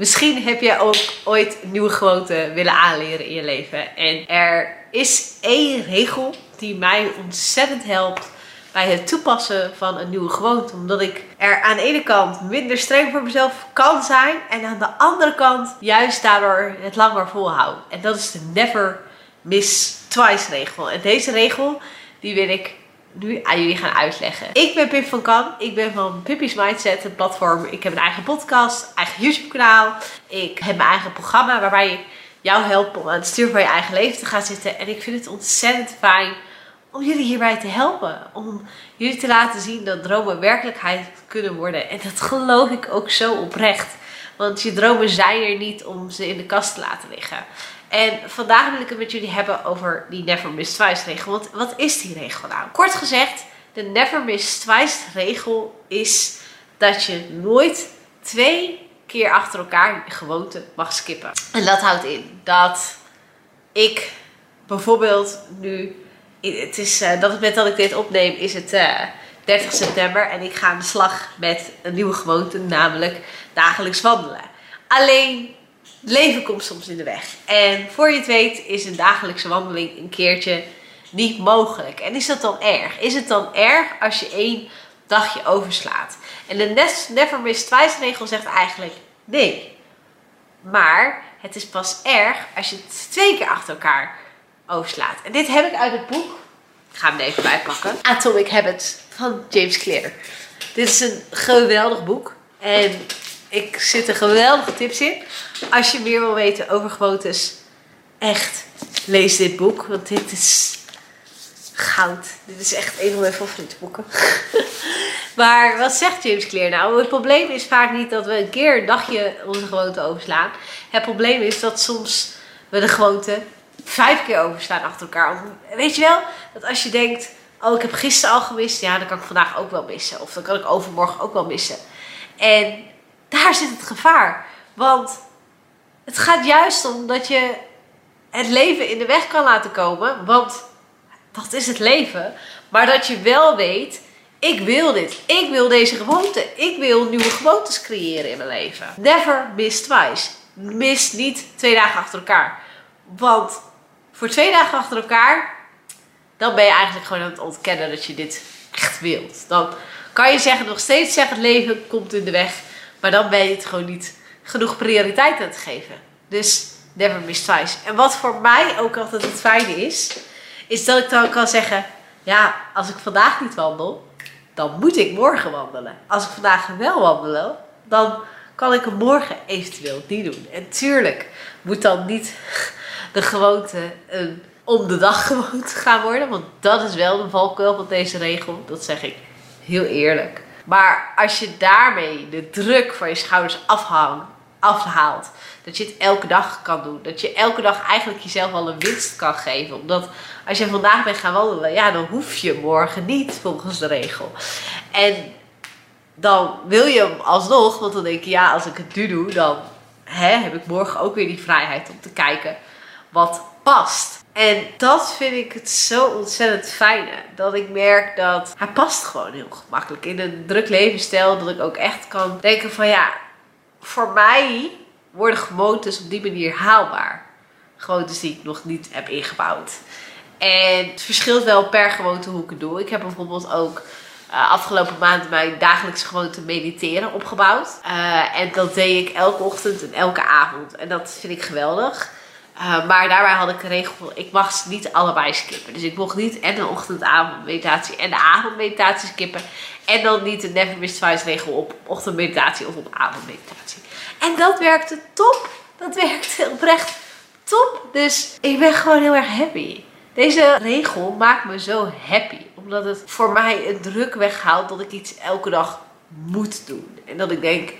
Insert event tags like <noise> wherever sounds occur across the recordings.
Misschien heb je ook ooit nieuwe gewoonten willen aanleren in je leven. En er is één regel die mij ontzettend helpt bij het toepassen van een nieuwe gewoonte. Omdat ik er aan de ene kant minder streng voor mezelf kan zijn. En aan de andere kant juist daardoor het langer volhoud. En dat is de never miss twice regel. En deze regel die wil ik nu aan jullie gaan uitleggen. Ik ben Pip van Kan. Ik ben van Pippi's Mindset, een platform. Ik heb een eigen podcast, eigen YouTube kanaal. Ik heb mijn eigen programma waarbij ik jou help om aan het stuur van je eigen leven te gaan zitten. En ik vind het ontzettend fijn om jullie hierbij te helpen. Om jullie te laten zien dat dromen werkelijkheid kunnen worden. En dat geloof ik ook zo oprecht. Want je dromen zijn er niet om ze in de kast te laten liggen. En vandaag wil ik het met jullie hebben over die Never Miss Twice regel. Want wat is die regel nou? Kort gezegd, de Never Miss Twice regel is dat je nooit twee keer achter elkaar je gewoonte mag skippen. En dat houdt in dat ik bijvoorbeeld nu, het is, uh, dat het met dat ik dit opneem, is het uh, 30 september en ik ga aan de slag met een nieuwe gewoonte, namelijk dagelijks wandelen. Alleen leven komt soms in de weg. En voor je het weet is een dagelijkse wandeling een keertje niet mogelijk. En is dat dan erg? Is het dan erg als je één dagje overslaat? En de Never Miss Twice regel zegt eigenlijk nee. Maar het is pas erg als je het twee keer achter elkaar overslaat. En dit heb ik uit het boek. Ik ga hem er even bijpakken. Atomic Habits van James Clear. Dit is een geweldig boek. En ik zit er geweldige tips in. Als je meer wil weten over gewoontes, echt lees dit boek. Want dit is goud. Dit is echt een van mijn favoriete boeken. <laughs> maar wat zegt James Clear nou? Het probleem is vaak niet dat we een keer een dagje onze gewoonte overslaan. Het probleem is dat soms we de gewoonte vijf keer overslaan achter elkaar. Weet je wel? Dat als je denkt, oh ik heb gisteren al gemist. Ja, dan kan ik vandaag ook wel missen. Of dan kan ik overmorgen ook wel missen. En daar zit het gevaar. Want het gaat juist om dat je het leven in de weg kan laten komen. Want dat is het leven. Maar dat je wel weet, ik wil dit. Ik wil deze gewoonte. Ik wil nieuwe gewoontes creëren in mijn leven. Never miss twice. Mis niet twee dagen achter elkaar. Want voor twee dagen achter elkaar, dan ben je eigenlijk gewoon aan het ontkennen dat je dit echt wilt. Dan kan je zeggen, nog steeds zeggen, het leven komt in de weg. Maar dan ben je het gewoon niet genoeg prioriteit aan te geven. Dus never miss twice. En wat voor mij ook altijd het fijne is, is dat ik dan kan zeggen: ja, als ik vandaag niet wandel, dan moet ik morgen wandelen. Als ik vandaag wel wandelen, dan kan ik hem morgen eventueel niet doen. En tuurlijk moet dan niet de gewoonte een om de dag gewoonte gaan worden. Want dat is wel de valkuil van deze regel. Dat zeg ik heel eerlijk. Maar als je daarmee de druk van je schouders afhaalt. Dat je het elke dag kan doen. Dat je elke dag eigenlijk jezelf al een winst kan geven. Omdat als je vandaag bent gaan wandelen, ja, dan hoef je morgen niet volgens de regel. En dan wil je hem alsnog, want dan denk je, ja, als ik het nu doe, dan hè, heb ik morgen ook weer die vrijheid om te kijken wat past. En dat vind ik het zo ontzettend fijne. Dat ik merk dat hij past gewoon heel gemakkelijk in een druk levensstijl. Dat ik ook echt kan denken van ja, voor mij worden gewoontes op die manier haalbaar. Gewoontes die ik nog niet heb ingebouwd. En het verschilt wel per gewoonte hoe ik het doe. Ik heb bijvoorbeeld ook uh, afgelopen maand mijn dagelijkse gewoonte mediteren opgebouwd. Uh, en dat deed ik elke ochtend en elke avond. En dat vind ik geweldig. Uh, maar daarbij had ik een regel, ik mag ze niet allebei skippen. Dus ik mocht niet en een ochtend-avondmeditatie en de avondmeditatie skippen. En dan niet de Never Miss Twice regel op ochtendmeditatie of op avondmeditatie. En dat werkte top. Dat <laughs> werkte oprecht top. Dus ik ben gewoon heel erg happy. Deze regel maakt me zo happy. Omdat het voor mij een druk weghaalt dat ik iets elke dag moet doen. En dat ik denk,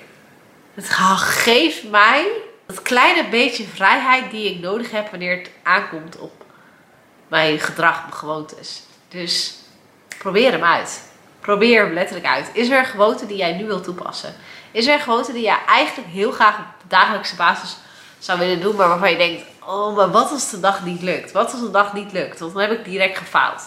het geeft mij dat kleine beetje vrijheid die ik nodig heb wanneer het aankomt op mijn gedrag, mijn gewoontes. Dus probeer hem uit. Probeer hem letterlijk uit. Is er een gewoonte die jij nu wilt toepassen? Is er een gewoonte die jij eigenlijk heel graag op dagelijkse basis zou willen doen, maar waarvan je denkt: Oh, maar wat als de dag niet lukt? Wat als de dag niet lukt? Want dan heb ik direct gefaald.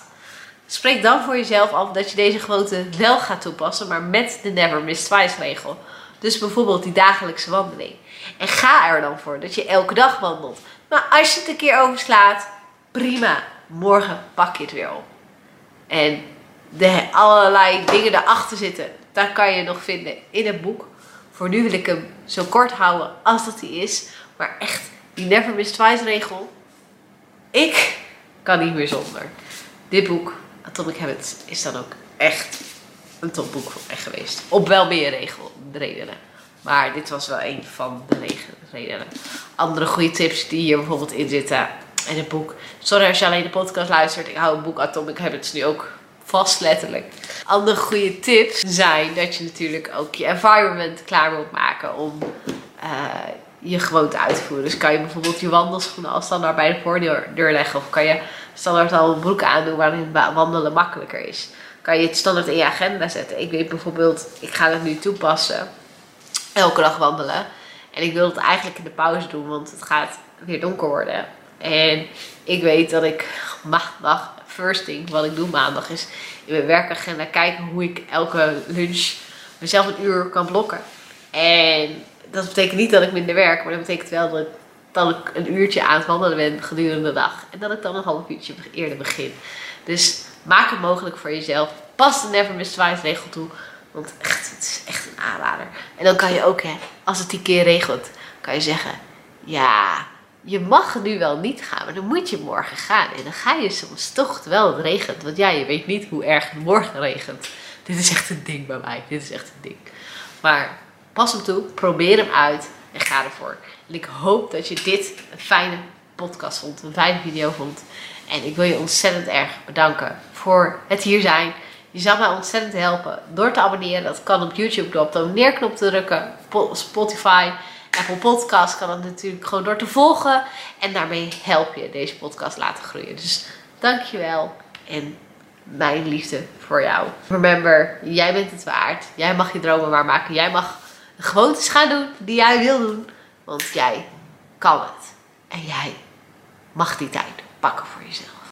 Spreek dan voor jezelf af dat je deze gewoonte wel gaat toepassen, maar met de Never Miss Twice regel. Dus bijvoorbeeld die dagelijkse wandeling. En ga er dan voor dat je elke dag wandelt. Maar als je het een keer overslaat, prima. Morgen pak je het weer op. En de allerlei dingen daarachter zitten, daar kan je nog vinden in het boek. Voor nu wil ik hem zo kort houden als dat hij is. Maar echt, die Never Miss Twice regel. Ik kan niet meer zonder. Dit boek, Atomic Habits, is dan ook echt een topboek voor mij geweest. Op wel meer regel, redenen. Maar dit was wel een van de redenen. Andere goede tips die hier bijvoorbeeld in zitten. In het boek. Sorry als je alleen de podcast luistert. Ik hou het boek Atomic Habits nu ook vast letterlijk. Andere goede tips zijn dat je natuurlijk ook je environment klaar moet maken om uh, je gewoonte uit te voeren. Dus kan je bijvoorbeeld je wandelschoenen al standaard bij de voordeur leggen. Of kan je standaard al een broek aandoen waarin wandelen makkelijker is. Kan je het standaard in je agenda zetten. Ik weet bijvoorbeeld, ik ga het nu toepassen. Elke dag wandelen. En ik wil het eigenlijk in de pauze doen, want het gaat weer donker worden. En ik weet dat ik maandag, first thing, wat ik doe maandag, is in mijn werkagenda kijken hoe ik elke lunch mezelf een uur kan blokken. En dat betekent niet dat ik minder werk, maar dat betekent wel dat ik, ik een uurtje aan het wandelen ben gedurende de dag. En dat ik dan een half uurtje eerder begin. Dus maak het mogelijk voor jezelf. Pas de Never Miss Twice regel toe. Want echt, het is echt een aanrader. En dan kan je ook, hè, als het die keer regelt, kan je zeggen: Ja, je mag nu wel niet gaan, maar dan moet je morgen gaan. En dan ga je soms toch wel regent. Want ja, je weet niet hoe erg het morgen regent. Dit is echt een ding bij mij. Dit is echt een ding. Maar pas hem toe, probeer hem uit en ga ervoor. En ik hoop dat je dit een fijne podcast vond, een fijne video vond. En ik wil je ontzettend erg bedanken voor het hier zijn. Je zal mij ontzettend helpen door te abonneren. Dat kan op YouTube door op de abonneerknop te drukken. Spotify, Apple Podcast kan het natuurlijk gewoon door te volgen. En daarmee help je deze podcast laten groeien. Dus dankjewel en mijn liefde voor jou. Remember, jij bent het waard. Jij mag je dromen waarmaken. Jij mag de gewoontes gaan doen die jij wil doen. Want jij kan het. En jij mag die tijd pakken voor jezelf.